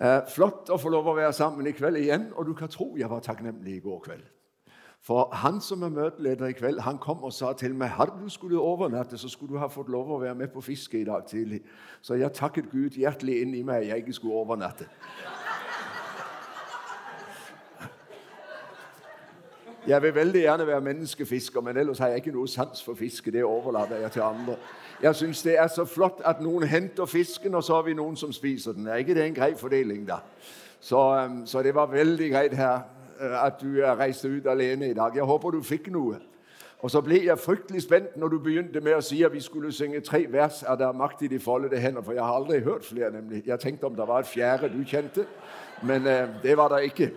Eh, flott å få lov å være sammen i kveld igjen. Og du kan tro jeg var takknemlig i går kveld. For han som er møteleder i kveld, han kom og sa til meg hadde du skulle overnatte, så skulle du ha fått lov å være med på fiske i dag tidlig. Så jeg takket Gud hjertelig inn i meg jeg ikke skulle overnatte. Jeg vil veldig gjerne være menneskefisker, men ellers har jeg ikke noe sans for fiske. Det overlater jeg til andre. Jeg syns det er så flott at noen henter fisken, og så har vi noen som spiser den. Er ikke det en grei fordeling, da? Så, så det var veldig greit her uh, at du uh, reiste ut alene i dag. Jeg håper du fikk noe. Og så ble jeg fryktelig spent når du begynte med å si at vi skulle synge tre vers av 'Der makt i de foldede hender', for jeg har aldri hørt flere, nemlig. Jeg tenkte om det var et fjerde du kjente, men uh, det var det ikke.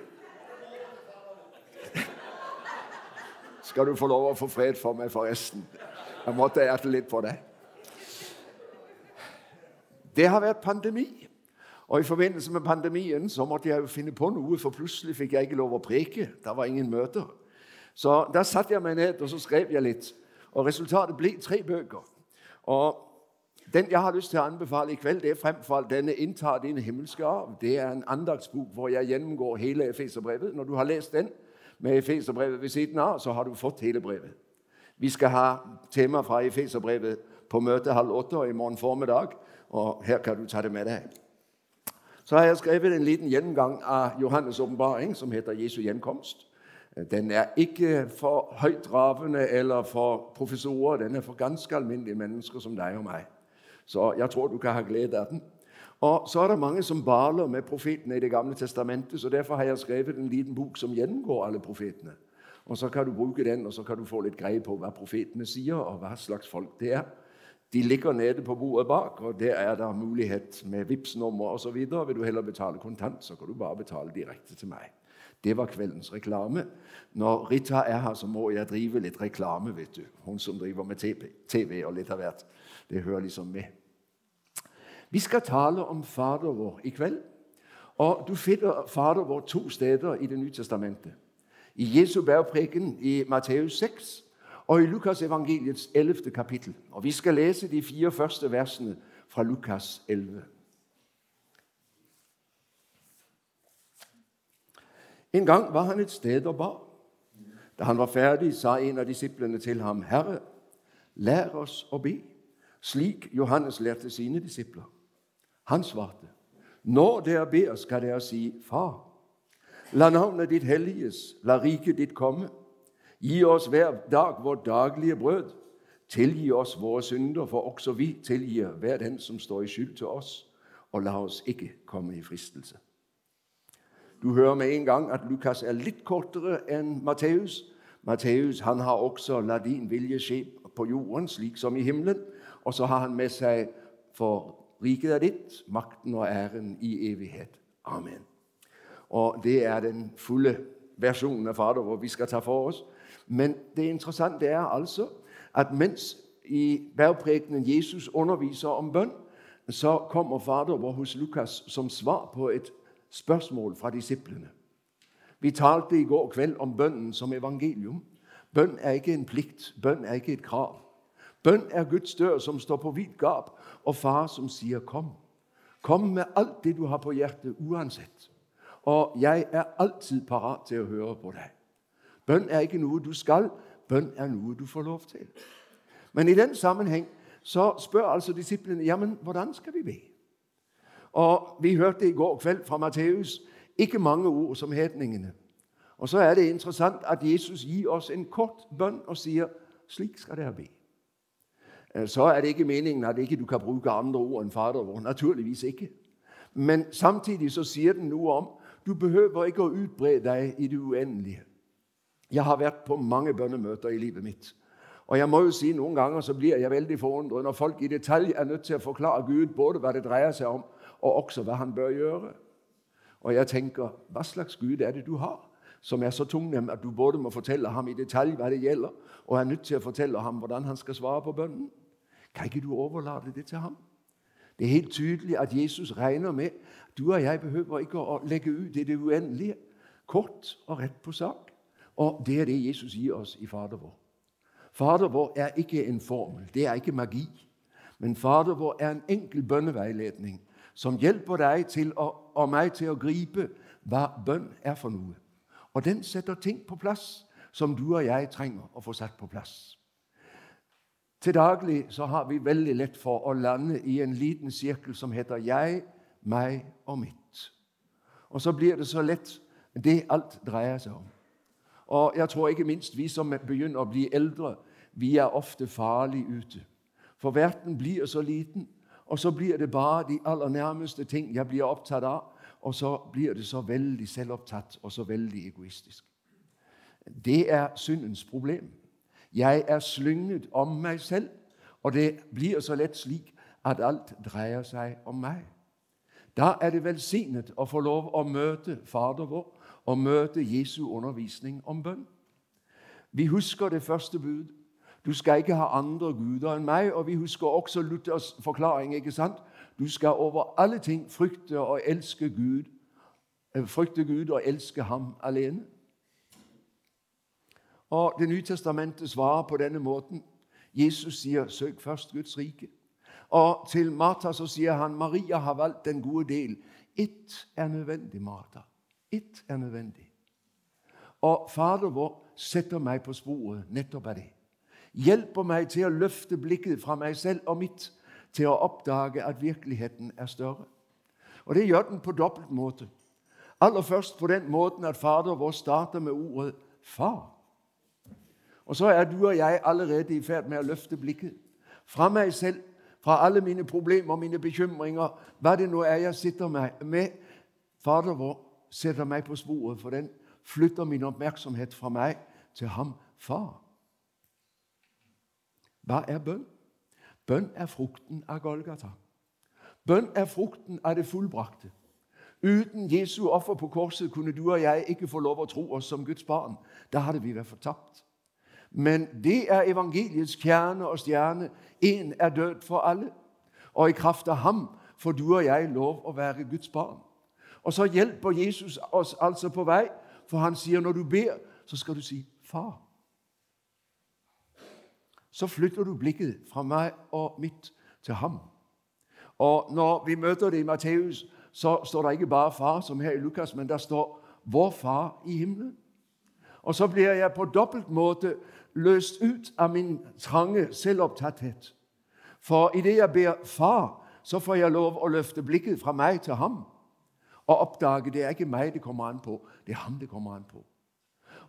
Skal du få lov å få fred for meg, forresten. Jeg måtte erte litt på det. Det har vært pandemi. Og I forbindelse med pandemien så måtte jeg jo finne på noe, for plutselig fikk jeg ikke lov å preke. Det var ingen møter. Så da satte jeg meg ned og så skrev jeg litt. Og Resultatet ble tre bøker. Og Den jeg har lyst til å anbefale i kveld, det er fremfor alt denne 'Innta din himmelske arv'. Det er en andagsbok hvor jeg gjennomgår hele Efeserbrevet. Når du har lest den, med Efeserbrevet ved siden av, så har du fått hele brevet. Vi skal ha tema fra Efeserbrevet på møte halv åtte og i morgen formiddag. Og her kan du ta det med deg. Så har jeg skrevet en liten gjennomgang av Johannes' åpenbaring, som heter Jesu gjenkomst. Den er ikke for høytravende eller for professorer. Den er for ganske alminnelige mennesker som deg og meg. Så jeg tror du kan ha glede av den. Og Så er det mange som baler med profetene i Det gamle testamentet, så derfor har jeg skrevet en liten bok som gjennomgår alle profetene. Og Så kan du bruke den, og så kan du få litt greie på hva profetene sier, og hva slags folk det er. De ligger nede på bordet bak, og der er det mulighet med Vipps-nummer osv. Vil du heller betale kontant, så kan du bare betale direkte til meg. Det var kveldens reklame. Når Rita er her, så må jeg drive litt reklame, vet du. Hun som driver med TV og litt av hvert. Det hører liksom med. Vi skal tale om Fader vår i kveld. Og Du finner Fader vår to steder i Det nye testamentet. I Jesu bergpreken i Matteus 6 og i Lukas evangeliets 11. kapittel. Og Vi skal lese de fire første versene fra Lukas 11. En gang var han et sted og ba. Da han var ferdig, sa en av disiplene til ham, 'Herre, lær oss å be', slik Johannes lærte sine disipler. Han svarte, Når dere ber, skal dere si, Far, la navnet ditt helliges, la riket ditt komme. Gi oss hver dag vårt daglige brød. Tilgi oss våre synder, for også vi tilgir hver den som står i skyld til oss. Og la oss ikke komme i fristelse. Du hører med en gang at Lukas er litt kortere enn Matteus. Matteus han har også 'la din vilje skje på jorden, slik som i himmelen'. Og så har han med seg for Riket er ditt, makten og æren i evighet. Amen. Og Det er den fulle versjonen av Fader hvor vi skal ta for oss. Men det interessante er altså at mens i bergprekenen Jesus underviser om bønn, så kommer Fader vår hos Lukas som svar på et spørsmål fra disiplene. Vi talte i går kveld om bønnen som evangelium. Bønn er ikke en plikt, bønn er ikke et krav. Bønn er Guds dør som står på vidt gap, og far som sier 'kom'. Kom med alt det du har på hjertet, uansett. Og jeg er alltid parat til å høre på deg. Bønn er ikke noe du skal, bønn er noe du får lov til. Men i den sammenheng så spør altså disiplene ja, men hvordan skal vi be. Og Vi hørte i går kveld fra Matteus ikke mange ord som hedningene. Og Så er det interessant at Jesus gir oss en kort bønn og sier slik skal dere be. Øh, så er det ikke meningen at ikke du kan bruke andre ord enn Fader vår. Naturligvis ikke. Men samtidig så sier den noe om du behøver ikke å utbre deg i det uendelige. Jeg har vært på mange bønnemøter i livet mitt. Og jeg må jo si Noen ganger så blir jeg veldig forundret når folk i detalj er nødt til å forklare Gud både hva det dreier seg om, og også hva han bør gjøre. Og jeg tenker hva slags Gud er det du har, som er så tungnem at du både må fortelle ham i detalj hva det gjelder, og er nødt til å fortelle ham hvordan han skal svare på bønnen? Kan ikke du overlate det til ham? Det er helt tydelig at Jesus regner med du og jeg behøver ikke å legge ut i det uendelige. Kort og rett på sak. Og det er det Jesus gir oss i Fader vår. Fader vår er ikke en formel, det er ikke magi. Men Fader vår er en enkel bønneveiledning som hjelper deg til å og meg til å gripe hva bønn er for noe. Og den setter ting på plass som du og jeg trenger å få satt på plass. Til daglig så har vi veldig lett for å lande i en liten sirkel som heter jeg, meg og mitt. Og så blir det så lett det alt dreier seg om. Og jeg tror ikke minst vi som begynner å bli eldre, vi er ofte farlig ute. For verden blir så liten, og så blir det bare de aller nærmeste ting jeg blir opptatt av. Og så blir det så veldig selvopptatt og så veldig egoistisk. Det er syndens problem. Jeg er slynget om meg selv, og det blir så lett slik at alt dreier seg om meg. Da er det velsignet å få lov å møte Fader vår og møte Jesu undervisning om bønn. Vi husker det første bud. Du skal ikke ha andre guder enn meg. Og vi husker også Luthers forklaring. ikke sant? Du skal over alle ting frykte og elske Gud, eh, frykte Gud og elske ham alene. Og Det nye testamentet svarer på denne måten. Jesus sier 'søk først Guds rike'. Og til Martha så sier han 'Maria har valgt den gode del'. Ett er nødvendig, Martha. Ett er nødvendig. Og Fader vår setter meg på sporet nettopp av det. Hjelper meg til å løfte blikket fra meg selv og mitt til å oppdage at virkeligheten er større. Og det gjør den på dobbelt måte. Aller først på den måten at Fader vår starter med ordet 'far'. Og så er du og jeg allerede i ferd med å løfte blikket fra meg selv, fra alle mine problemer, mine bekymringer, hva det nå er jeg sitter med. Fader vår setter meg på sporet, for den flytter min oppmerksomhet fra meg til ham, far. Hva er bønn? Bønn er frukten av Golgata. Bønn er frukten av det fullbrakte. Uten Jesu offer på korset kunne du og jeg ikke få lov å tro oss som Guds barn. Da hadde vi vært fortapt. Men det er evangeliets kjerne og stjerne. Én er død for alle. Og i kraft av ham får du og jeg lov å være Guds barn. Og så hjelper Jesus oss altså på vei, for han sier når du ber, så skal du si 'Far' så flytter du blikket fra meg og mitt til ham. Og Når vi møter det i Matteus, så står det ikke bare 'far', som her i Lukas, men der står 'vår far i himmelen'. Og så blir jeg på dobbelt måte løst ut av min trange selvopptatthet. For idet jeg ber 'far', så får jeg lov å løfte blikket fra meg til ham og oppdage det er ikke meg det kommer an på, det er ham det kommer an på.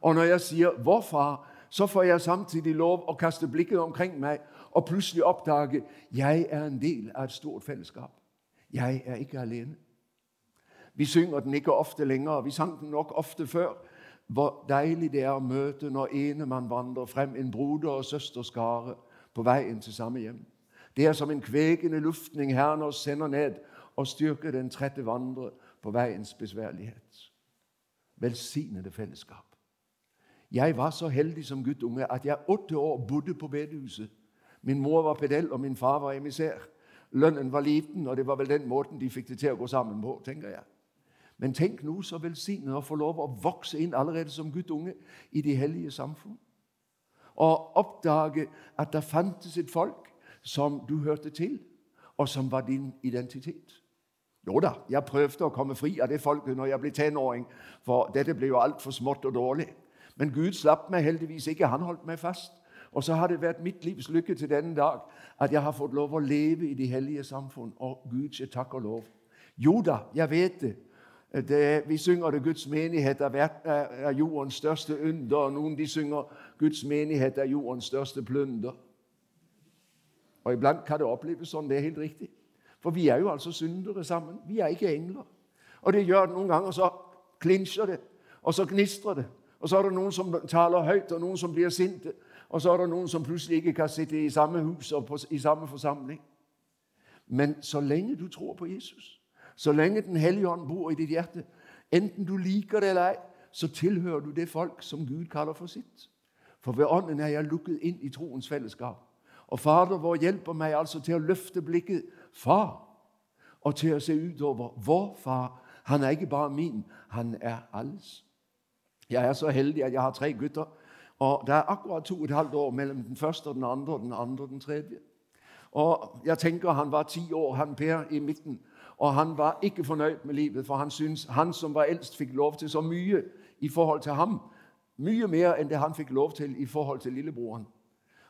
Og når jeg sier 'vår far', så får jeg samtidig lov å kaste blikket omkring meg og plutselig oppdage jeg er en del av et stort fellesskap. Jeg er ikke alene. Vi synger den ikke ofte lenger. Vi sang den nok ofte før. Hvor deilig det er å møte når ene mann vandrer frem, en broder og søsterskare på veien til samme hjem. Det er som en kvekende luftning Herren oss sender ned og styrker den trette vandre på veiens besværlighet. Velsignede fellesskap. Jeg var så heldig som guttunge at jeg åtte år bodde på bedehuset. Min mor var pedell, og min far var emissær. Lønnen var liten, og det var vel den måten de fikk det til å gå sammen på. tenker jeg. Men tenk nå så velsignet å få lov å vokse inn allerede som guttunge i de hellige samfunn. Og oppdage at det fantes et folk som du hørte til, og som var din identitet. Jo da, jeg prøvde å komme fri av det folket når jeg ble tenåring, for dette ble jo altfor smått og dårlig. Men Gud slapp meg heldigvis ikke. Han holdt meg fast. Og så har det vært mitt livs lykke til denne dag at jeg har fått lov å leve i de hellige samfunn. Og Gud sier takk og lov. Jo da, jeg vet det. det vi synger det Guds menighet er jordens største under. og Noen de synger Guds menighet er jordens største plunder. Og Iblant kan det oppleves sånn. Det er helt riktig. For vi er jo altså syndere sammen. Vi er ikke engler. Og det gjør det noen ganger, så klinsjer det, og så gnistrer det. Og så er det noen som taler høyt, og noen som blir sinte. Og så er det noen som plutselig ikke kan sitte i samme hus og på, i samme forsamling. Men så lenge du tror på Jesus, så lenge Den hellige ånd bor i ditt hjerte, enten du liker det eller ei, så tilhører du det folk som Gud kaller for sitt. For ved Ånden er jeg lukket inn i troens fellesskap. Og Fader vår hjelper meg altså til å løfte blikket far, og til å se utover vår far. Han er ikke bare min, han er alles. Jeg er så heldig at jeg har tre gutter. Og det er akkurat to og et halvt år mellom den første og den andre og den andre og den tredje. Og jeg tenker Han var ti år, han Per, i midten. Og han var ikke fornøyd med livet, for han syntes han som var eldst, fikk lov til så mye i forhold til ham. Mye mer enn det han fikk lov til i forhold til lillebroren.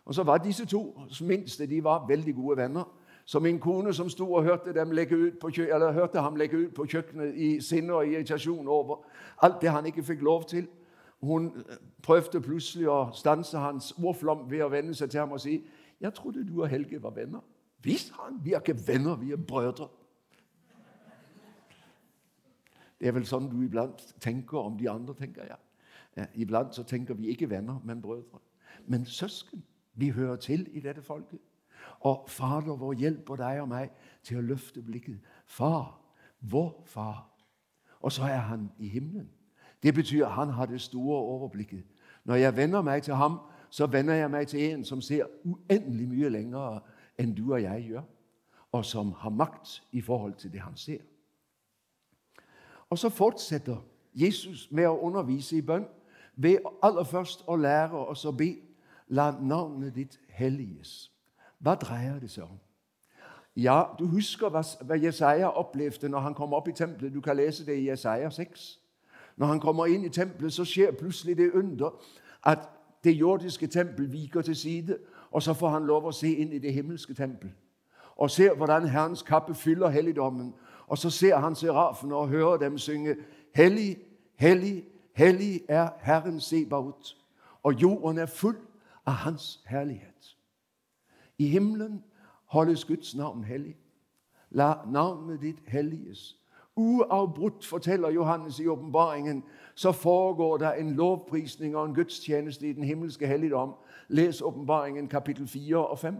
Og så var disse to minste de var veldig gode venner. Så min kone som sto og hørte, på, hørte ham legge ut på kjøkkenet i sinne og irritasjon over alt det han ikke fikk lov til, hun prøvde plutselig å stanse hans ordflom ved å vende seg til ham og si 'Jeg trodde du og Helge var venner.' 'Visst, han. Vi er ikke venner, vi er brødre.' Det er vel sånn du iblant tenker om de andre, tenker jeg. Ja, iblant så tenker vi ikke venner, men brødre. Men søsken. Vi hører til i dette folket. Og Fader vår hjelper deg og meg til å løfte blikket. Far, vår far. Og så er han i himmelen. Det betyr at han har det store overblikket. Når jeg venner meg til ham, så venner jeg meg til en som ser uendelig mye lenger enn du og jeg gjør, og som har makt i forhold til det han ser. Og så fortsetter Jesus med å undervise i bønn ved aller først å lære oss å be La navnet ditt helliges. Hva dreier det seg om? Ja, Du husker hva Jesaja opplevde når han kom opp i tempelet. Du kan lese det i Jesaja 6. Når han kommer inn i tempelet, så skjer plutselig det under at det jordiske tempel viker til side, og så får han lov å se inn i det himmelske tempel. Og ser hvordan Herrens kappe fyller helligdommen. Og så ser han serafene og hører dem synge Hellig, hellig, hellig er Herren Sebaot. Og jorden er full av Hans herlighet. I himmelen holdes Guds navn hellig. La navnet ditt helliges. Uavbrutt, forteller Johannes i åpenbaringen, så foregår det en lovprisning og en gudstjeneste i den himmelske helligdom. Les åpenbaringen kapittel 4 og 5.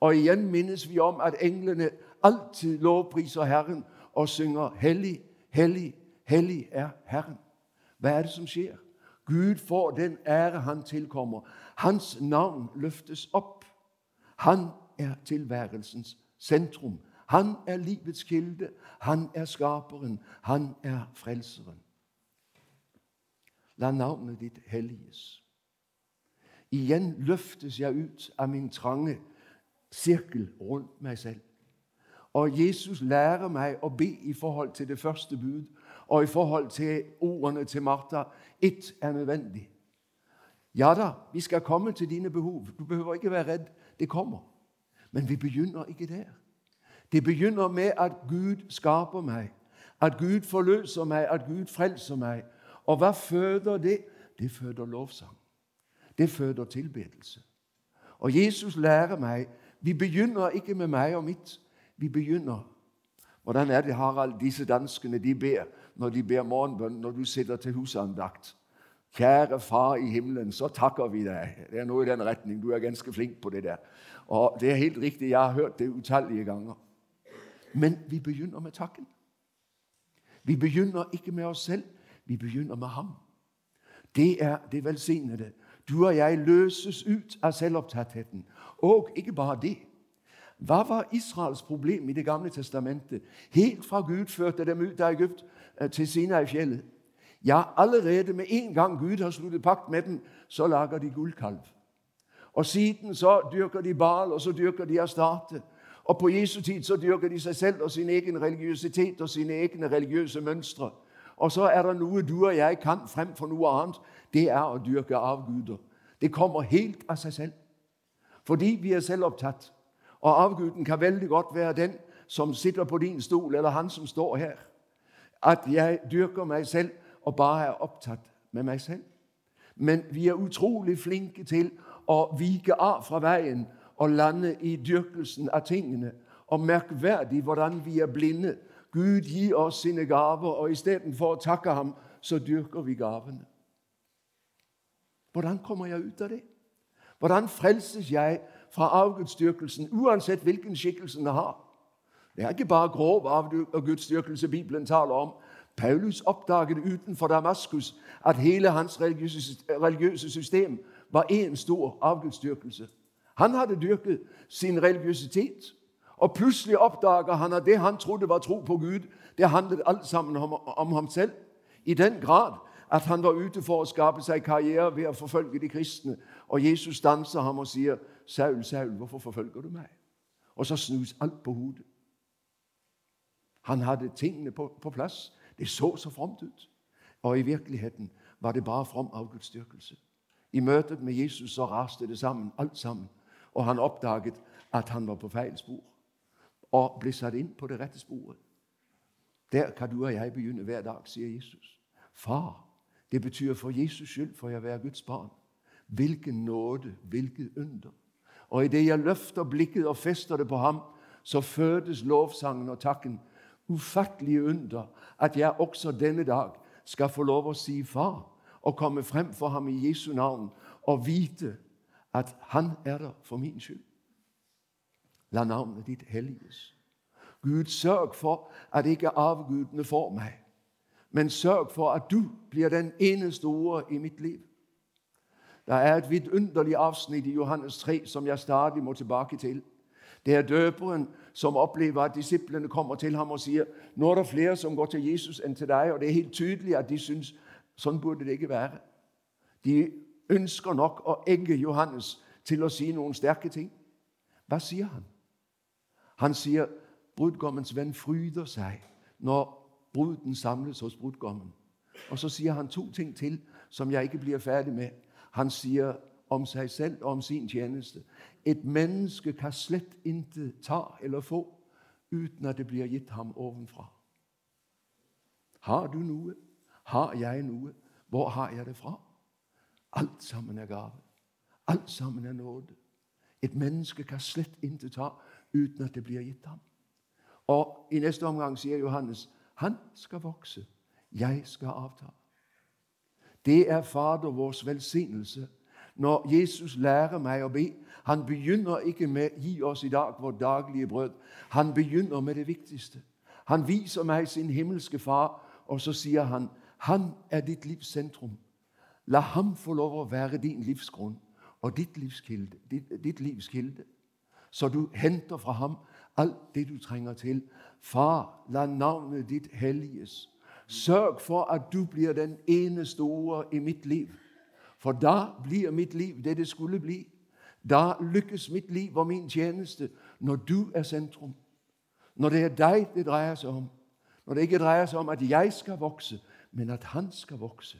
Og igjen minnes vi om at englene alltid lovpriser Herren og synger 'Hellig, hellig, hellig er Herren'. Hva er det som skjer? Gud får den ære han tilkommer. Hans navn løftes opp. Han er tilværelsens sentrum. Han er livets kilde. Han er skaperen. Han er frelseren. La navnet ditt helliges. Igjen løftes jeg ut av min trange sirkel rundt meg selv. Og Jesus lærer meg å be i forhold til det første bud og i forhold til ordene til Martha. Ett er nødvendig. Ja da, vi skal komme til dine behov. Du behøver ikke være redd. Det kommer. Men vi begynner ikke der. Det begynner med at Gud skaper meg, at Gud forløser meg, at Gud frelser meg. Og hva føder det? Det føder lovsang. Det føder tilbedelse. Og Jesus lærer meg Vi begynner ikke med meg og mitt. Vi begynner Hvordan er det, Harald, disse danskene de ber når de ber morgenbønn når du sitter til husandakt? Kjære Far i himmelen, så takker vi deg. Det er noe i den retning. Du er ganske flink på det der. Og Det er helt riktig, jeg har hørt det utallige ganger. Men vi begynner med takken. Vi begynner ikke med oss selv, vi begynner med ham. Det er det velsignede. Du og jeg løses ut av selvopptattheten. Og ikke bare det. Hva var Israels problem i Det gamle testamentet? Helt fra Gud førte dem ut av Egypt eh, til Sinai-fjellet. Ja, allerede med en gang Gud har sluttet pakt med dem, så lager de gullkalv. Og siden så dyrker de Bal, og så dyrker de Astarte. Og på Jesu tid så dyrker de seg selv og sin egen religiøsitet og sine egne religiøse mønstre. Og så er det noe du og jeg kan fremfor noe annet. Det er å dyrke avguder. Det kommer helt av seg selv. Fordi vi er selvopptatt. Og avguden kan veldig godt være den som sitter på din stol, eller han som står her. At jeg dyrker meg selv og bare er opptatt med meg selv. Men vi er utrolig flinke til å vike av fra veien og lande i dyrkelsen av tingene. Og merkverdig hvordan vi er blinde. Gud gir oss sine gaver, og istedenfor å takke ham, så dyrker vi gavene. Hvordan kommer jeg ut av det? Hvordan frelses jeg fra avgudsdyrkelsen, uansett hvilken skikkelse den har? Det er ikke bare grov avgudsdyrkelse Bibelen taler om. Paulus oppdaget utenfor Damaskus at hele hans religiøse system var én stor avgudsdyrkelse. Han hadde dyrket sin religiøsitet. Og plutselig oppdager han at det han trodde var tro på Gud, det handlet alt sammen om, om ham selv. I den grad at han var ute for å skape seg karriere ved å forfølge de kristne. Og Jesus stanser ham og sier, 'Saul, Saul, hvorfor forfølger du meg?' Og så snus alt på hodet. Han hadde tingene på, på plass. Det så så fromt ut. Og i virkeligheten var det bare from avgudsdyrkelse. I møtet med Jesus så raste det sammen, alt sammen. Og han oppdaget at han var på feil spor, og ble satt inn på det rette sporet. Der kan du og jeg begynne hver dag, sier Jesus. Far, det betyr for Jesus skyld får jeg være Guds barn. Hvilken nåde, hvilket under. Og idet jeg løfter blikket og fester det på ham, så fødes lovsangen og takken. Ufattelige under at jeg også denne dag skal få lov å si far og komme frem for ham i Jesu navn og vite at han er der for min skyld. La navnet ditt helliges. Gud, sørg for at ikke avgudene får meg, men sørg for at du blir den eneste ordet i mitt liv. Det er et vidunderlig avsnitt i Johannes 3 som jeg stadig må tilbake til. Det er døperen som opplever at disiplene kommer til ham og sier nå er det flere som går til Jesus enn til deg, og det er helt tydelig at de syns sånn burde det ikke være. De ønsker nok å egge Johannes til å si noen sterke ting. Hva sier han? Han sier brudgommens venn fryder seg når bruden samles hos brudgommen. Og så sier han to ting til som jeg ikke blir ferdig med. Han sier om seg selv og om sin tjeneste. Et menneske kan slett intet ta eller få uten at det blir gitt ham ovenfra. Har du noe? Har jeg noe? Hvor har jeg det fra? Alt sammen er gave. Alt sammen er nåde. Et menneske kan slett intet ta uten at det blir gitt ham. Og I neste omgang sier Johannes han skal vokse, jeg skal avta. Det er Fader vårs velsignelse når Jesus lærer meg å be. Han begynner ikke med 'gi oss i dag vårt daglige brød'. Han begynner med det viktigste. Han viser meg sin himmelske far, og så sier han 'Han er ditt livs sentrum'. La ham få lov å være din livsgrunn og ditt livs kilde, ditt, ditt livs kilde. Så du henter fra ham alt det du trenger til. Far, la navnet ditt helliges. Sørg for at du blir den eneste store i mitt liv. For da blir mitt liv det det skulle bli. Da lykkes mitt liv og min tjeneste når du er sentrum. Når det er deg det dreier seg om. Når det ikke dreier seg om at jeg skal vokse, men at han skal vokse.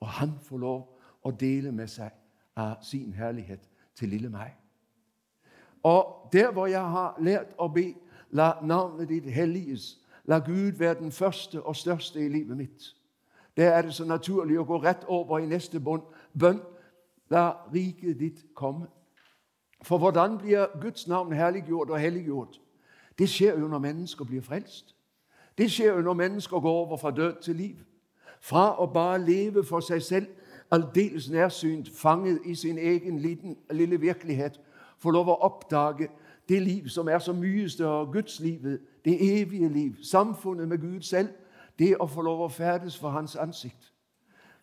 Og han får lov å dele med seg av sin herlighet til lille meg. Og der hvor jeg har lært å be, la navnet ditt helliges, la Gud være den første og største i livet mitt. Der er det så naturlig å gå rett over i neste bønn. La riket ditt komme. For hvordan blir Guds navn herliggjort og helliggjort? Det skjer jo når mennesker blir frelst. Det skjer jo når mennesker går over fra død til liv. Fra å bare leve for seg selv, aldeles nærsynt, fanget i sin egen liten, lille virkelighet, få lov å oppdage det liv som er så mye større, Guds livet, det evige liv, samfunnet med Gud selv, det å få lov å ferdes for Hans ansikt.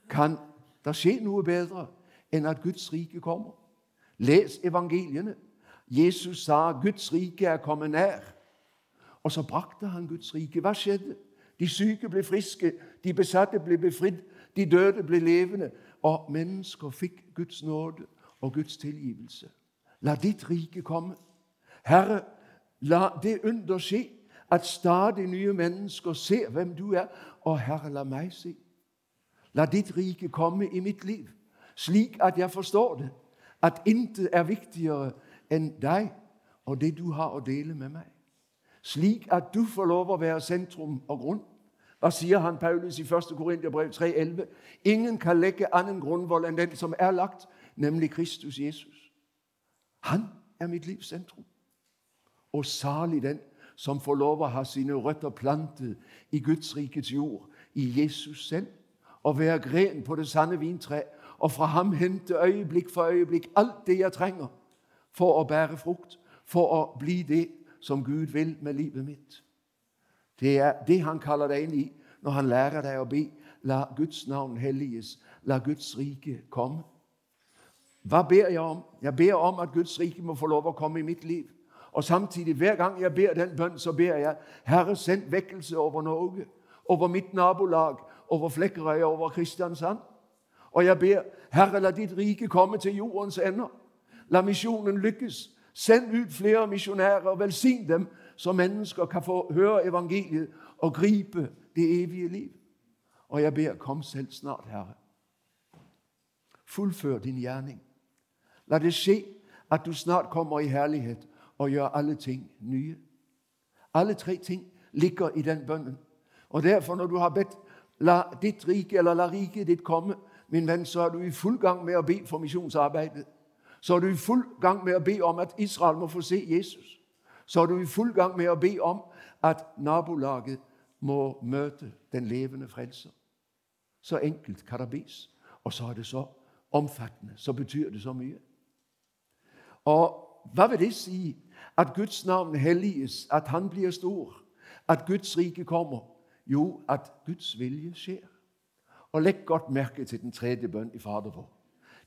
Kan det skje noe bedre enn at Guds rike kommer? Les evangeliene. Jesus sa Guds rike er kommet nær. Og så brakte han Guds rike. Hva skjedde? De syke ble friske, de besatte ble befridd, de døde ble levende. Og mennesker fikk Guds nåde og Guds tilgivelse. La ditt rike komme. Herre, la det under skje at stadig nye mennesker ser hvem du er. Og Herre, la meg se. La ditt rike komme i mitt liv, slik at jeg forstår det, at intet er viktigere enn deg og det du har å dele med meg. Slik at du får lov å være sentrum og grunn. Hva sier han Paulus i 1. Korinterbrev 3,11? Ingen kan legge annen grunnvoll enn den som er lagt, nemlig Kristus Jesus. Han er mitt livs sentrum. Og salig den som får lov å ha sine røtter plantet i Guds rikets jord, i Jesus selv, og være gren på det sanne vintre, og fra ham hente øyeblikk for øyeblikk alt det jeg trenger for å bære frukt, for å bli det som Gud vil med livet mitt. Det er det han kaller deg inn i når han lærer deg å be. La Guds navn helliges. La Guds rike komme. Hva ber jeg om? Jeg ber om at Guds rike må få lov å komme i mitt liv. Og samtidig, hver gang jeg ber den bønnen, så ber jeg Herre, send vekkelse over Norge, over mitt nabolag, over Flekkerøy, over Kristiansand. Og jeg ber Herre, la ditt rike komme til jordens ender. La misjonen lykkes. Send ut flere misjonærer velsign dem, så mennesker kan få høre evangeliet og gripe det evige liv. Og jeg ber, kom selv snart, Herre. Fullfør din gjerning. La det skje at du snart kommer i herlighet og gjør alle ting nye. Alle tre ting ligger i den bønnen. Og derfor, når du har bedt la ditt rike, eller la riket ditt komme, min venn, så er du i full gang med å be for misjonsarbeidet. Så er du i full gang med å be om at Israel må få se Jesus. Så er du i full gang med å be om at nabolaget må møte den levende frelser. Så enkelt kan det bes. Og så er det så omfattende. Så betyr det så mye. Og hva vil det si? At Guds navn helliges, at Han blir stor, at Guds rike kommer. Jo, at Guds vilje skjer. Og legg godt merke til den tredje bønn i Fader vår.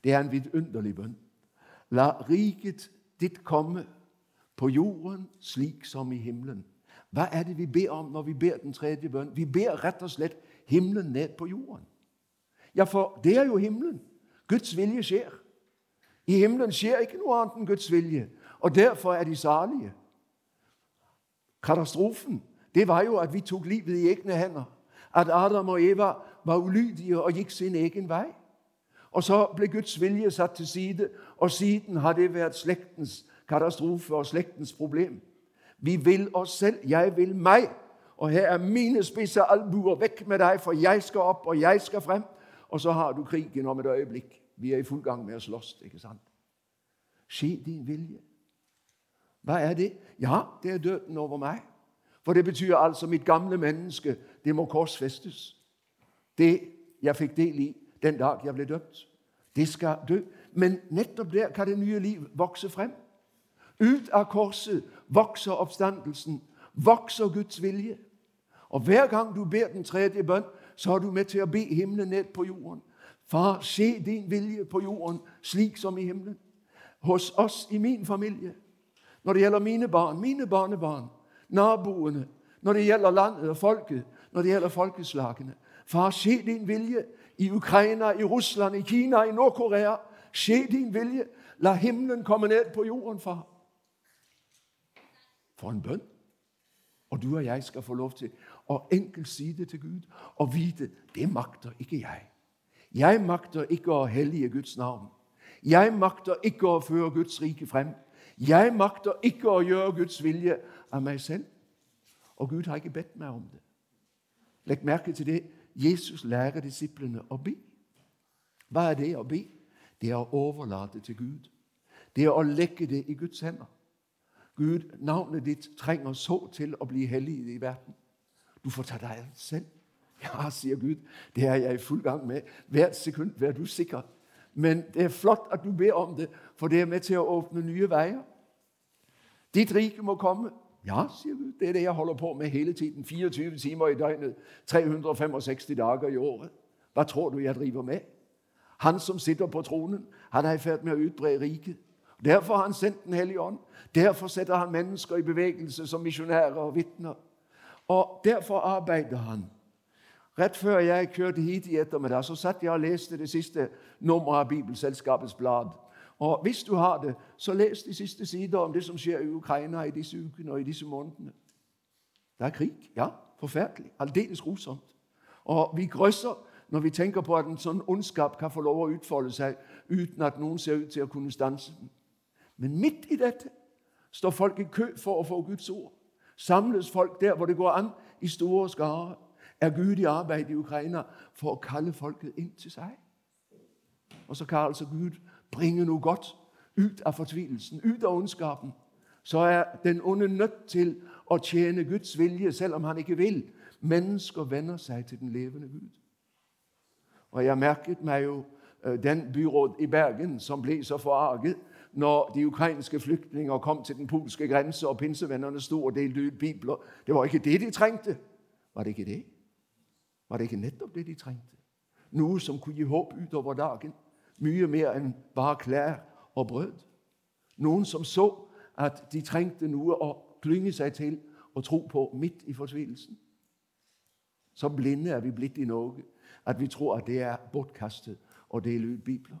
Det er en vidunderlig bønn. La riket ditt komme på jorden slik som i himmelen. Hva er det vi ber om når vi ber den tredje bønn? Vi ber rett og slett himmelen ned på jorden. Ja, for det er jo himmelen. Guds vilje skjer. I himmelen skjer ikke noe annet enn Guds vilje. Og derfor er de salige. Katastrofen det var jo at vi tok livet i egne hender. At Adam og Eva var ulydige og gikk sin egen vei. Og så ble Guds vilje satt til side, og siden har det vært slektens katastrofe og slektens problem. Vi vil oss selv. Jeg vil meg. Og her er mine spisse albuer. Vekk med deg, for jeg skal opp, og jeg skal frem. Og så har du krigen om et øyeblikk. Vi er i full gang med å slåss, ikke sant? Skje din vilje. Hva er det? Ja, det er døden over meg. For det betyr altså mitt gamle menneske, det må korsfestes. Det jeg fikk del i den dag jeg ble døpt. Det skal dø. Men nettopp der kan det nye liv vokse frem. Ut av korset vokser oppstandelsen, vokser Guds vilje. Og hver gang du ber den tredje bønn, så er du med til å be himmelen ned på jorden. Far, se din vilje på jorden slik som i himmelen. Hos oss i min familie. Når det gjelder mine barn, mine barnebarn, naboene, når det gjelder landet og folket, når det gjelder folkeslagene. Far, se din vilje i Ukraina, i Russland, i Kina, i Nord-Korea. Se din vilje. La himmelen komme ned på jorden, far. For en bønn. Og du og jeg skal få lov til å enkelt si det til Gud og vite det makter ikke jeg. Jeg makter ikke å hellige Guds navn. Jeg makter ikke å føre Guds rike frem. Jeg makter ikke å gjøre Guds vilje av meg selv. Og Gud har ikke bedt meg om det. Legg merke til det. Jesus lærer disiplene å be. Hva er det å be? Det er å overlate til Gud. Det er å legge det i Guds hender. Gud, navnet ditt trenger så til å bli hellig i verden. Du får ta deg selv. Ja, sier Gud, det er jeg i full gang med. Hvert sekund, vær du sikker. Men det er flott at du ber om det, for det er med til å åpne nye veier. Ditt rike må komme. Ja, sier Gud, det er det jeg holder på med hele tiden. 24 timer i døgnet, 365 dager i året. Hva tror du jeg driver med? Han som sitter på tronen, han er i ferd med å utbre riket. Derfor har han sendt Den hellige ånd. Derfor setter han mennesker i bevegelse som misjonærer og vitner. Og derfor arbeider han. Rett før jeg kjørte hit i ettermiddag, så satt jeg og leste det siste nummeret av Bibelselskapets blad. Og Hvis du har det, så les de siste sider om det som skjer i Ukraina i disse ukene og i disse månedene. Det er krig. Ja, forferdelig. Aldeles grusomt. Og vi grøsser når vi tenker på at en sånn ondskap kan få lov å utfolde seg uten at noen ser ut til å kunne stanse den. Men midt i dette står folk i kø for å få Guds ord. Samles folk der hvor det går an, i store skarer. Er Gud i arbeid i Ukraina for å kalle folket inn til seg? Og så kan altså Gud bringe noe godt ut av fortvilelsen, ut av ondskapen. Så er den onde nødt til å tjene Guds vilje, selv om han ikke vil. Mennesker venner seg til den levende Gud. Og Jeg merket meg jo eh, den byråd i Bergen som ble så forarget når de ukrainske flyktninger kom til den polske grense, og pinsevennene sto og delte ut bibler. Det var ikke det de trengte. Var det ikke det? Var det ikke nettopp det de trengte? Noe som kunne gi håp utover dagen. Mye mer enn bare klær og brød. Noen som så at de trengte noe å klynge seg til og tro på midt i fortvilelsen. Så blinde er vi blitt i Norge at vi tror at det er bortkastet å dele ut bibler.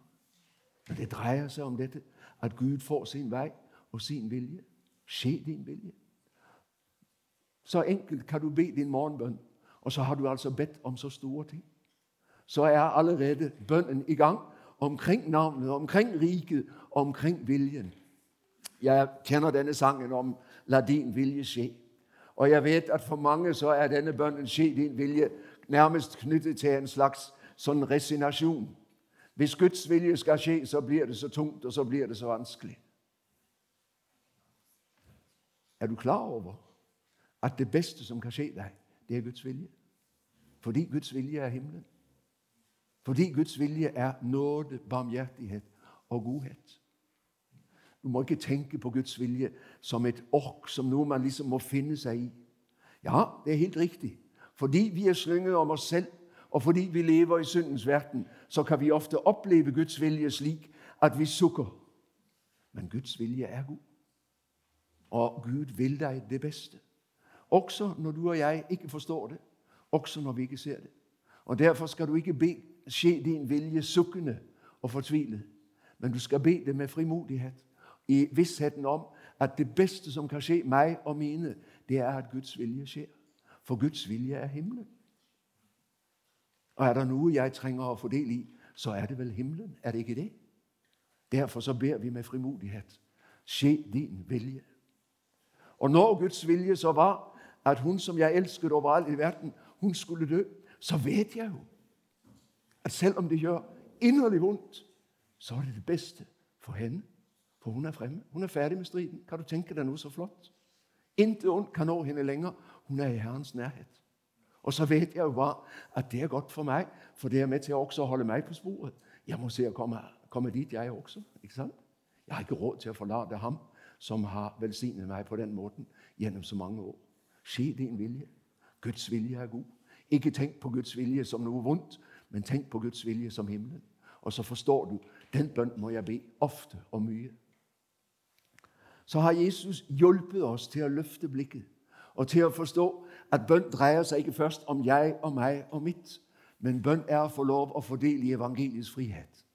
Men det dreier seg om dette at Gud får sin vei og sin vilje. Skje din vilje. Så enkelt kan du be din morgenbøn, og så har du altså bedt om så store ting. Så er allerede bønnen i gang omkring navnet, omkring riket, omkring viljen. Jeg kender denne sangen om 'La din vilje skje'. Og jeg vet at for mange så er denne bønnen 'Skje din vilje' nærmest knyttet til en slags sånn resignasjon. Hvis Guds vilje skal skje, så blir det så tungt, og så blir det så vanskelig. Er du klar over at det beste som kan skje deg, det er Guds vilje? Fordi Guds vilje er himmelen. Fordi Guds vilje er nåde, barmhjertighet og godhet. Du må ikke tenke på Guds vilje som et ork, som noe man liksom må finne seg i. Ja, det er helt riktig. Fordi vi er slynget om oss selv, og fordi vi lever i syndens verden, så kan vi ofte oppleve Guds vilje slik at vi sukker. Men Guds vilje er god. Og Gud vil deg det beste. Også når du og jeg ikke forstår det. Også når vi ikke ser det. Og Derfor skal du ikke be skje din vilje sukkende og fortvilet, men du skal be det med frimodighet i vissheten om at det beste som kan skje meg og mine, det er at Guds vilje skjer. For Guds vilje er himmelen. Og er det noe jeg trenger å få del i, så er det vel himmelen. Er det ikke det? Derfor så ber vi med frimodighet. Skje din vilje. Og når Guds vilje så var at hun som jeg elsket overalt i verden, hun skulle dø, så vet jeg jo at selv om det gjør inderlig vondt, så er det det beste for henne. For hun er fremme. Hun er ferdig med striden. Kan du tenke deg noe så flott? Intet ondt kan nå henne lenger. Hun er i Herrens nærhet. Og så vet jeg jo bare at det er godt for meg, for det er med til å holde meg på sporet. Jeg må se å komme, komme dit, jeg også. ikke sant? Jeg har ikke råd til å forlate ham som har velsignet meg på den måten gjennom så mange år. Skje din vilje. Guds vilje er god. Ikke tenk på Guds vilje som noe vondt, men tenk på Guds vilje som himmelen. Og så forstår du den bønnen må jeg be ofte og mye så har Jesus hjulpet oss til å løfte blikket og til å forstå at bønn dreier seg ikke først om jeg og meg og mitt, men bønn er å få lov å fordele i evangeliets frihet.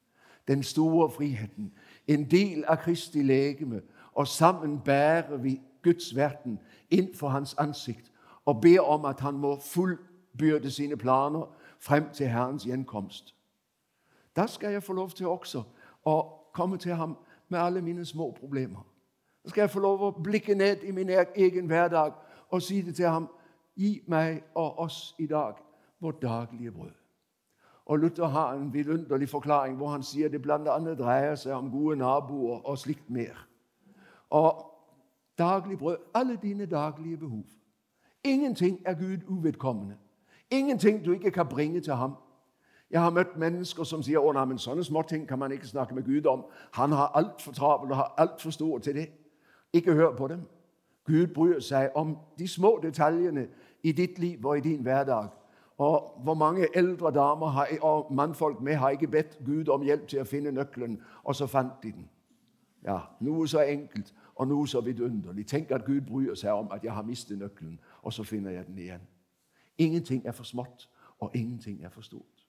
Den store friheten. En del av Kristi legeme. Og sammen bærer vi Guds verden inn for hans ansikt og ber om at han må fullbyrde sine planer frem til Herrens gjenkomst. Da skal jeg få lov til også å komme til ham med alle mine små problemer Da skal jeg få lov å blikke ned i min egen hverdag og si det til ham. Gi meg og oss i dag vårt daglige brød. Og Luther har en vidunderlig forklaring hvor han sier det bl.a. dreier seg om gode naboer og slikt mer. Og daglig brød Alle dine daglige behov. Ingenting er Gud uvedkommende. Ingenting du ikke kan bringe til ham. Jeg har møtt mennesker som sier å nei, men sånne småting kan man ikke snakke med Gud om. Han har altfor travelt og har altfor stor til det. Ikke hør på dem. Gud bryr seg om de små detaljene i ditt liv og i din hverdag. Og Hvor mange eldre damer har, og mannfolk med har ikke bedt Gud om hjelp til å finne nøkkelen, og så fant de den. Ja, Noe så enkelt og noe så vidunderlig. Tenk at Gud bryr seg om at jeg har mistet nøkkelen, og så finner jeg den igjen. Ingenting er for smått, og ingenting er for stort.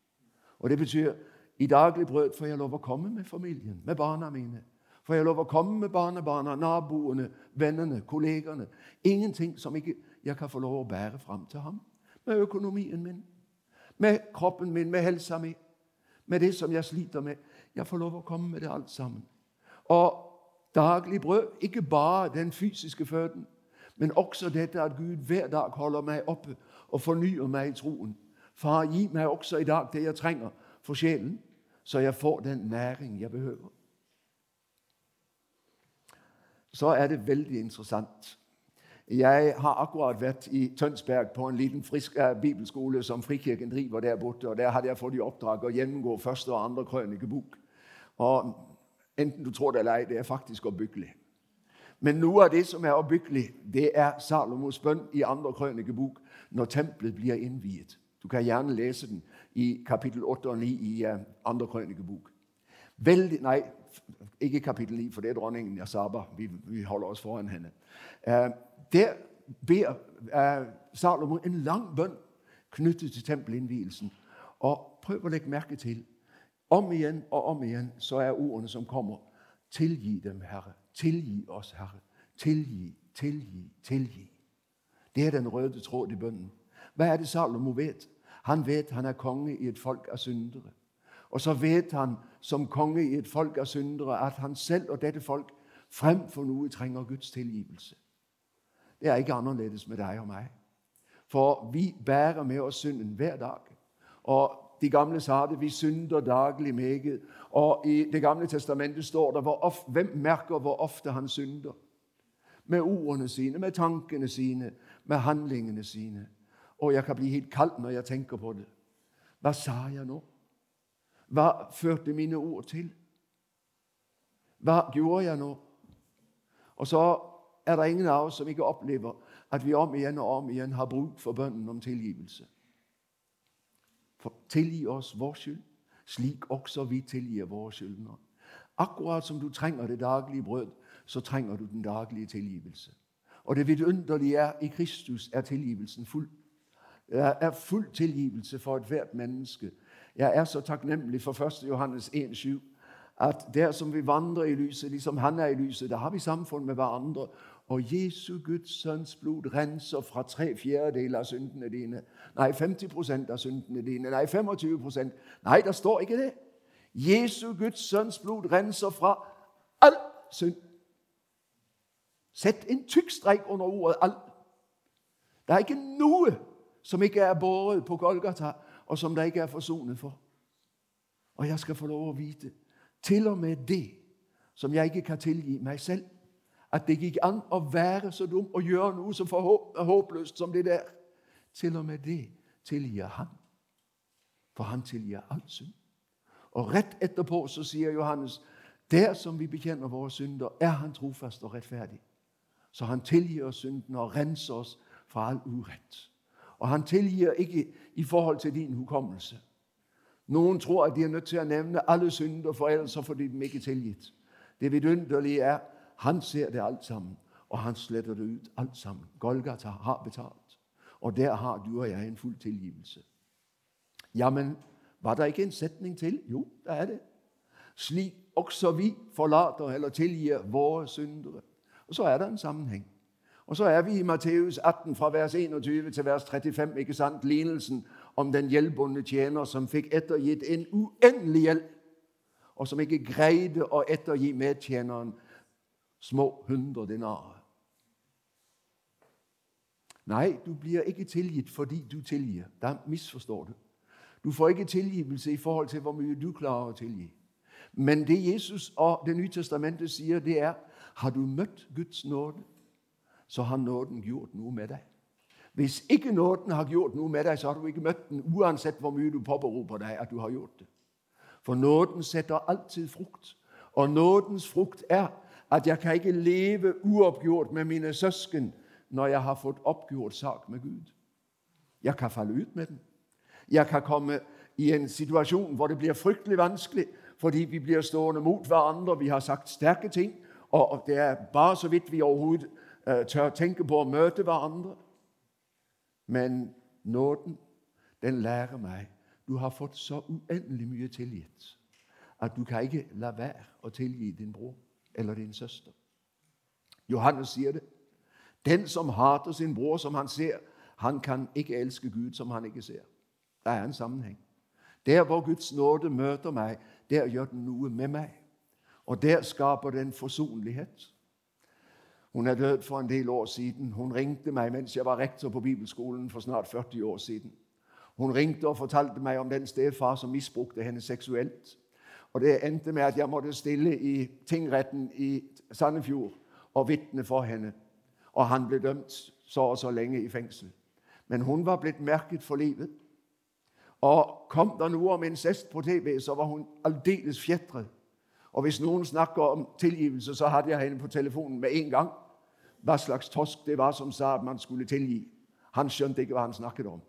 Og Det betyr i daglig brød får jeg lov å komme med familien, med barna mine. Får jeg lov å komme med barnebarna, naboene, vennene, kollegene? Ingenting som ikke jeg kan få lov å bære fram til ham. Med økonomien min, med kroppen min, med helsa mi, med det som jeg sliter med. Jeg får lov å komme med det alt sammen. Og daglig brød, ikke bare den fysiske føden, men også dette at Gud hver dag holder meg oppe og fornyer meg i troen. Far, gi meg også i dag det jeg trenger for sjelen, så jeg får den næring jeg behøver så er det veldig interessant. Jeg har akkurat vært i Tønsberg på en liten frisk eh, bibelskole som Frikirken driver der borte. og Der hadde jeg fått i oppdrag å gjennomgå første og andre krønikebok. Og enten du tror det eller ei, det er faktisk oppbyggelig. Men noe av det som er oppbyggelig, det er Salomos bønn i andre krønikebok når tempelet blir innviet. Du kan gjerne lese den i kapittel 8 og 9 i uh, andre krønikebok. Veldig, nei, ikke kapittel 9, for det er dronningen Yasaba. Vi, vi holder oss foran henne. Eh, der ber eh, Salomo en lang bønn knyttet til tempelinnvielsen. Og prøv å legge merke til om igjen og om igjen så er ordene som kommer, tilgi dem, Herre. Tilgi oss, Herre. Tilgi, tilgi, tilgi. Det er den røde tråd i bønnen. Hva er det Salomo vet? Han vet han er konge i et folk av syndere. Og så vet han som konge i et folk av syndere at han selv og dette folk fremfor noe trenger Guds tilgivelse. Det er ikke annerledes med deg og meg. For vi bærer med oss synden hver dag. Og De gamle sa det, vi synder daglig meget. Og i Det gamle testamentet står det ofte, hvem merker hvor ofte han synder. Med ordene sine, med tankene sine, med handlingene sine. Og jeg kan bli helt kald når jeg tenker på det. Hva sa jeg nå? Hva førte mine ord til? Hva gjorde jeg nå? Og så er det ingen av oss som ikke opplever at vi om igjen og om igjen har bruk for bønnen om tilgivelse. For tilgi oss vår skyld, slik også vi tilgir våre skyldnere. Akkurat som du trenger det daglige brød, så trenger du den daglige tilgivelse. Og det vidunderlige er i Kristus er tilgivelsen full. Det er full tilgivelse for ethvert menneske. Jeg er så takknemlig for 1. Johannes 1,7 at der som vi vandrer i lyset, liksom han er i lyset, da har vi samfunn med hverandre. Og Jesu Guds sønns blod renser fra tre fjerdedeler av syndene dine. Nei, 50 av syndene dine. Nei, 25 Nei, det står ikke det. Jesu Guds sønns blod renser fra all synd. Sett en tykk strek under ordet 'all'. Det er ikke noe som ikke er båret på Golgata, og som det ikke er forsonet for. Og jeg skal få lov å vite til og med det som jeg ikke kan tilgi meg selv. At det gikk an å være så dum og gjøre noe så håpløst som det der. Til og med det tilgir han. For han tilgir all synd. Og rett etterpå så sier Johannes der som vi bekjenner våre synder, er han trofast og rettferdig. Så han tilgir synden og renser oss fra all urett. Og han tilgir ikke i forhold til din hukommelse. Noen tror at de er nødt til å nevne alle synder, for ellers får de dem ikke tilgitt. Det vidunderlige er han ser det alt sammen, og han sletter det ut alt sammen. Golgata har betalt, og der har du og jeg en full tilgivelse. Ja, men var det ikke en setning til? Jo, det er det. Slik også vi forlater eller tilgir våre syndere. Og så er det en sammenheng. Og så er vi i Matteus 18 fra vers 21 til vers 35, ikke sant? Lignelsen om den gjeldbundne tjener som fikk ettergitt en uendelig gjeld, og som ikke greide å ettergi medtjeneren små hundre dinarer. Nei, du blir ikke tilgitt fordi du tilgir. Da misforstår du. Du får ikke tilgivelse i forhold til hvor mye du klarer å tilgi. Men det Jesus og Det nye testamentet sier, det er har du møtt Guds nåde, så har nåden gjort noe med deg. Hvis ikke nåden har gjort noe med deg, så har du ikke møtt den, uansett hvor mye du påberoper deg at du har gjort det. For nåden setter alltid frukt. Og nådens frukt er at jeg kan ikke leve uoppgjort med mine søsken når jeg har fått oppgjort sak med Gud. Jeg kan falle ut med den. Jeg kan komme i en situasjon hvor det blir fryktelig vanskelig fordi vi blir stående mot hverandre. Vi har sagt sterke ting, og det er bare så vidt vi overhodet uh, tør tenke på å møte hverandre. Men nåden, den lærer meg du har fått så uendelig mye tilgitt at du kan ikke la være å tilgi din bror eller din søster. Johannes sier det. Den som hater sin bror som han ser, han kan ikke elske Gud som han ikke ser. Det er en sammenheng. Der hvor Guds nåde møter meg, der gjør den noe med meg. Og der skaper den forsonlighet. Hun er død for en del år siden. Hun ringte meg mens jeg var rektor på bibelskolen for snart 40 år siden. Hun ringte og fortalte meg om den stefar som misbrukte henne seksuelt. Og Det endte med at jeg måtte stille i tingretten i Sandefjord og vitne for henne. Og han ble dømt så og så lenge i fengsel. Men hun var blitt merket for livet. Og kom det noe om incest på TV, så var hun aldeles fjetret. Og hvis noen snakker om tilgivelse, så hadde jeg henne på telefonen med en gang. Hva slags tosk det var som sa at man skulle tilgi. Han skjønte ikke hva han snakket om.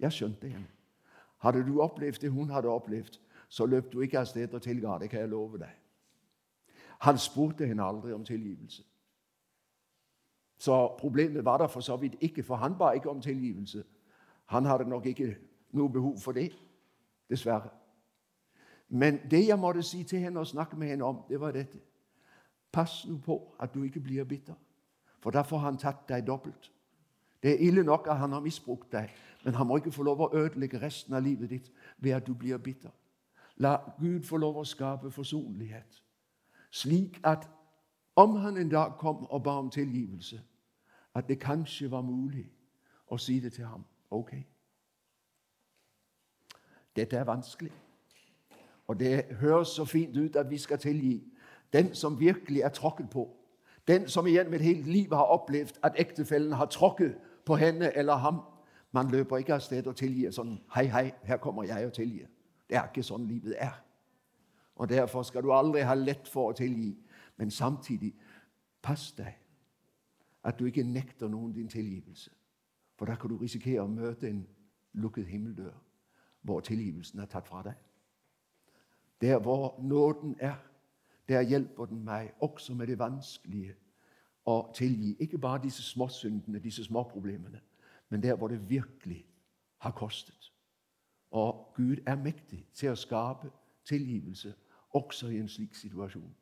Jeg skjønte henne. Hadde du opplevd det hun hadde opplevd, så løp du ikke av sted og tilga det, kan jeg love deg. Han spurte henne aldri om tilgivelse. Så problemet var der for så vidt ikke, for han ba ikke om tilgivelse. Han hadde nok ikke noe behov for det, dessverre. Men det jeg måtte si til henne og snakke med henne om, det var dette. Pass nå på at du ikke blir bitter, for da får han tatt deg dobbelt. Det er ille nok at han har misbrukt deg, men han må ikke få lov å ødelegge resten av livet ditt ved at du blir bitter. La Gud få lov å skape forsonlighet, slik at om han en dag kom og ba om tilgivelse, at det kanskje var mulig å si det til ham. Ok. Dette er vanskelig. Og det høres så fint ut at vi skal tilgi den som virkelig er tråkket på. Den som igjen med hele livet har opplevd at ektefellen har tråkket på henne eller ham. Man løper ikke av sted og tilgir sånn 'Hei, hei, her kommer jeg og tilgir'. Det er ikke sånn livet er. Og Derfor skal du aldri ha lett for å tilgi. Men samtidig, pass deg at du ikke nekter noen din tilgivelse. For da kan du risikere å møte en lukket himmeldør hvor tilgivelsen er tatt fra deg. Der hvor nåden er, der hjelper den meg også med det vanskelige å tilgi. Ikke bare disse småsyndene, disse småproblemene, men der hvor det virkelig har kostet. Og Gud er mektig til å skape tilgivelse også i en slik situasjon.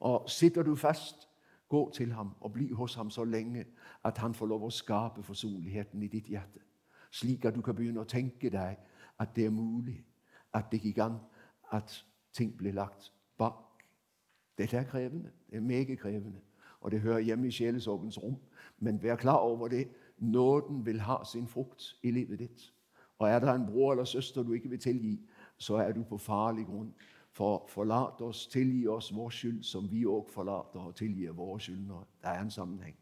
Og Sitter du fast, gå til ham og bli hos ham så lenge at han får lov å skape forsonligheten i ditt hjerte. Slik at du kan begynne å tenke deg at det er mulig, at det gikk an at ting blir lagt bak. Dette er krevende. Det er meget krevende. Og det hører hjemme i sjelesorgens rom. Men vær klar over det. Nåden vil ha sin frukt i livet ditt. Og er det en bror eller søster du ikke vil tilgi, så er du på farlig grunn. For forlat oss, tilgi oss vår skyld, som vi òg forlater og tilgir våre skyldnere. Det er en sammenheng.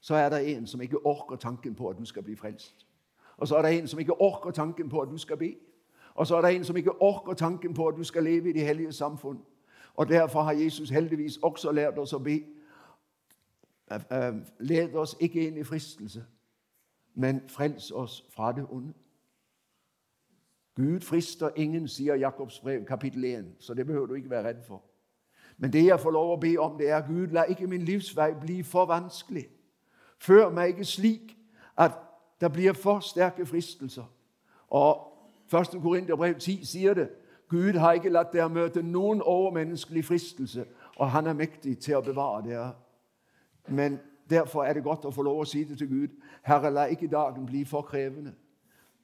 Så er det en som ikke orker tanken på at du skal bli frelst. Og så er det en som ikke orker tanken på at du skal be. Og så er det en som ikke orker tanken på at du skal leve i de hellige samfunn. Og Derfor har Jesus heldigvis også lært oss å be. Led oss ikke inn i fristelse, men frels oss fra det onde. Gud frister ingen, sier Jakobs brev, kapittel 1, så det behøver du ikke være redd for. Men det jeg får lov å be om, det er Gud, la ikke min livsvei bli for vanskelig. Før meg ikke slik at det blir for sterke fristelser. Og 1. Korinterbrev 10 sier det. Gud har ikke latt dere møte noen overmenneskelig fristelse, og han er mektig til å bevare dere. Men derfor er det godt å få lov å si det til Gud. Herre, la ikke dagen bli for krevende.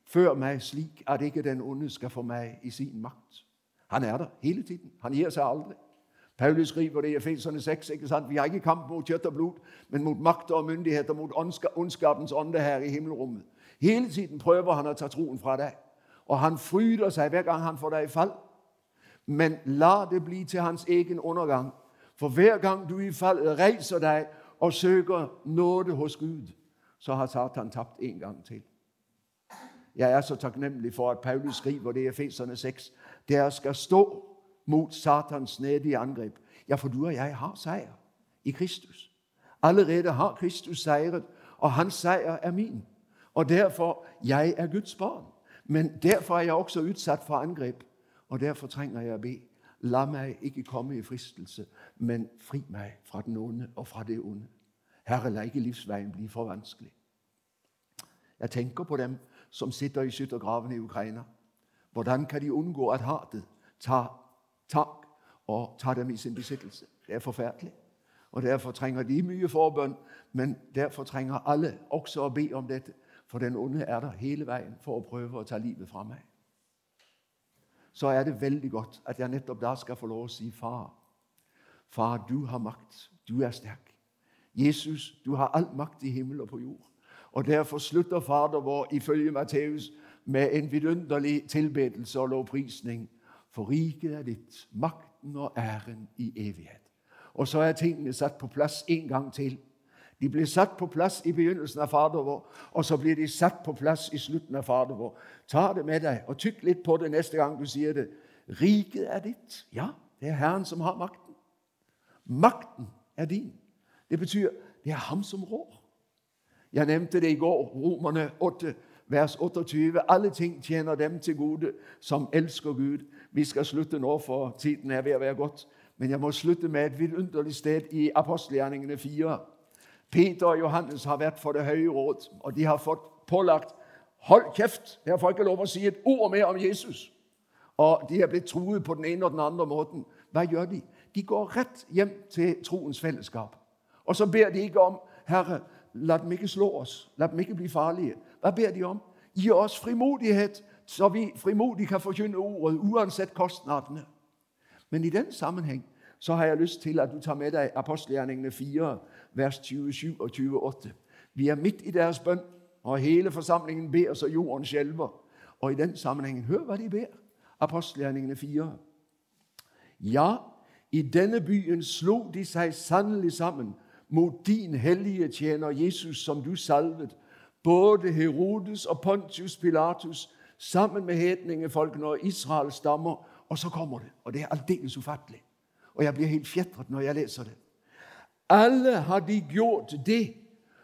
Før meg slik at ikke den onde skal få meg i sin makt. Han er der hele tiden. Han gir seg aldri. Paulus skriver det i Efeserne 6. ikke sant? Vi har ikke kamp mot kjøtt og blod, men mot makter og myndigheter, mot ondskapens ånde her i himmelrommet. Hele tiden prøver han å ta troen fra deg. Og han fryder seg hver gang han får deg i fall. Men la det bli til hans egen undergang. For hver gang du i fallet reiser deg og søker nåde hos Gud, så har Satan tapt en gang til. Jeg er så takknemlig for at Paulus skriver det i Efeserne 6. Dere skal stå mot Satans nedige angrep. Ja, for du og jeg har seier i Kristus. Allerede har Kristus seiret, og hans seier er min. Og derfor jeg er Guds barn. Men derfor er jeg også utsatt for angrep, og derfor trenger jeg å be. La meg ikke komme i fristelse, men fri meg fra den onde og fra det onde. Herre, la ikke livsveien bli for vanskelig. Jeg tenker på dem som sitter i skyttergravene i Ukraina. Hvordan kan de unngå at hatet tar tak og tar dem i sin besittelse? Det er forferdelig. Og Derfor trenger de mye forbønn, men derfor trenger alle også å be om dette. For den onde er der hele veien for å prøve å ta livet fra meg. Så er det veldig godt at jeg nettopp da skal få lov å si far. Far, du har makt. Du er sterk. Jesus, du har all makt i himmel og på jord. Og Derfor slutter Fader vår ifølge Matteus med en vidunderlig tilbedelse og lovprisning. For riket er ditt, makten og æren i evighet. Og så er tingene satt på plass en gang til. De blir satt på plass i begynnelsen av Fader vår, og så blir de satt på plass i slutten av Fader vår. Ta det med deg, og tykk litt på det neste gang du sier det. Riket er ditt. Ja, det er Herren som har makten. Makten er din. Det betyr det er ham som rår. Jeg nevnte det i går, Romerne 8, vers 28. Alle ting tjener dem til gode som elsker Gud. Vi skal slutte nå, for tiden er ved å være gått. Men jeg må slutte med et vidunderlig sted i apostelgjerningene 4. Peter og Johannes har vært for Det høye råd, og de har fått pålagt Hold kjeft! Dere får ikke lov å si et ord mer om Jesus. Og de er blitt truet på den ene og den andre måten. Hva gjør de? De går rett hjem til troens fellesskap. Og så ber de ikke om Herre, la dem ikke slå oss. La dem ikke bli farlige. Hva ber de om? Gi oss frimodighet, så vi frimodig kan forkynne ordet, uansett kostnadene. Men i den sammenheng så har jeg lyst til, at du tar med deg Apostelgjerningene 4, vers 27 og 28. Vi er midt i deres bønn, og hele forsamlingen ber så jorden skjelver. Og i den sammenhengen, hør hva de ber. Apostelgjerningene 4. Ja, i denne byen slo de seg sannelig sammen mot din hellige tjener Jesus, som du salvet, både Herodes og Pontius Pilatus, sammen med hedningefolkene og Israels stammer, og så kommer det, og det er aldeles ufattelig. Og jeg blir helt fjettret, når jeg leser det. Alle har de gjort det,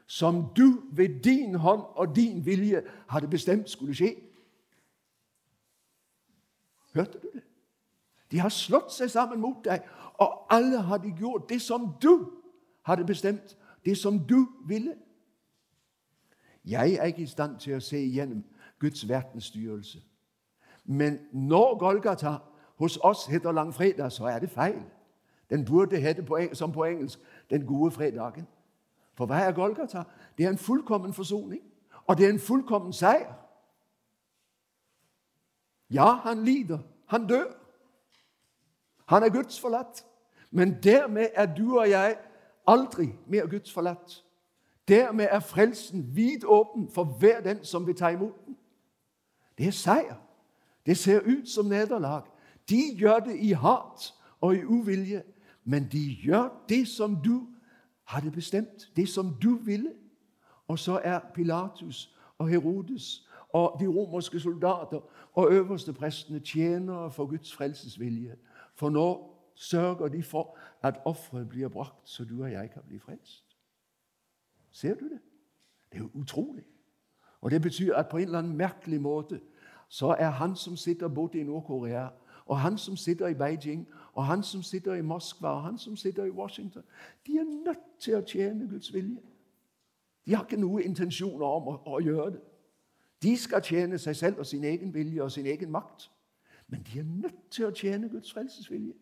som du ved din hånd og din vilje hadde bestemt skulle skje. Hørte du det? De har slått seg sammen mot deg, og alle har de gjort det som du hadde bestemt, det som du ville. Jeg er ikke i stand til å se igjennom Guds verdensstyrelse. Men når Golgata hos oss heter langfredag, så er det feil. Den burde hete som på engelsk den gode fredagen. For hva er Golgata? Det er en fullkommen forsoning, og det er en fullkommen seier. Ja, han lider. Han dør. Han er Guds forlatt. Men dermed er du og jeg aldri mer Guds forlatt. Dermed er frelsen vid åpen for hver den som vil ta imot den. Det er seier. Det ser ut som nederlag. De gjør det i hat og i uvilje, men de gjør det som du hadde bestemt, det som du ville. Og så er Pilatus og Herodes og de romerske soldater og øverste prestene tjenere for Guds frelsesvilje. For nå sørger de for at offeret blir brakt, så du og jeg kan bli frelst. Ser du det? Det er jo utrolig. Og Det betyr at på en eller annen merkelig måte så er han som sitter både i Nord-Korea, og han som sitter i Beijing, og han som sitter i Moskva, og han som sitter i Washington De er nødt til å tjene Guds vilje. De har ikke noen intensjoner om å, å gjøre det. De skal tjene seg selv og sin egen vilje og sin egen makt. Men de er nødt til å tjene Guds frelsesvilje.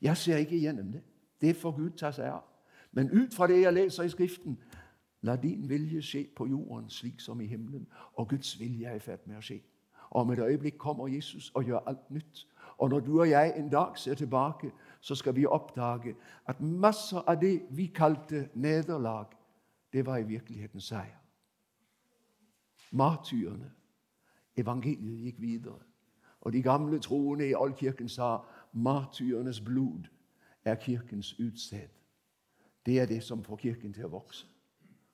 Jeg ser ikke igjennom det. Det får Gud ta seg av. Men ut fra det jeg leser i Skriften, la din vilje skje på jorden slik som i himmelen. Og Guds vilje er i ferd med å skje. Og om et øyeblikk kommer Jesus og gjør alt nytt. Og når du og jeg en dag ser tilbake, så skal vi oppdage at masser av det vi kalte nederlag, det var i virkeligheten seier. Martyrene. Evangeliet gikk videre. Og de gamle troende i oldkirken sa martyrenes blod er kirkens utsted. Det er det som får kirken til å vokse.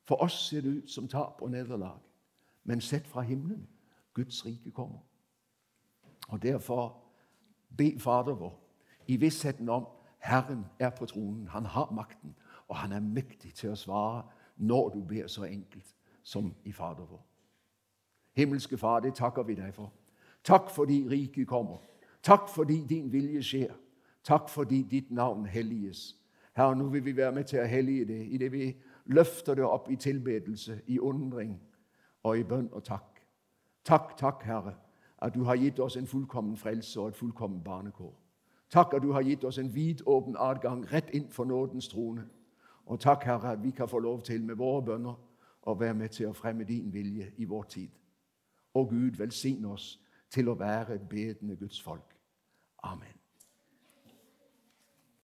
For oss ser det ut som tap og nederlag. Men sett fra himmelen Guds rike kommer. Og Derfor be Fader vår i vissheten om Herren er på tronen. Han har makten, og han er mektig til å svare når du ber så enkelt som i Fader vår. Himmelske Far, det takker vi deg for. Takk fordi riket kommer. Takk fordi din vilje skjer. Takk fordi ditt navn helliges. Herre, nå vil vi være med til å hellige det i det vi løfter det opp i tilbedelse, i undring og i bønn og takk. Takk, takk, Herre, at du har gitt oss en fullkommen frelse og et fullkommen barnekår. Takk at du har gitt oss en vidåpen adgang rett inn for nådens trone. Og takk, Herre, at vi kan få lov til med våre bønner å være med til å fremme din vilje i vår tid. Og Gud velsigne oss til å være bedende Guds folk. Amen.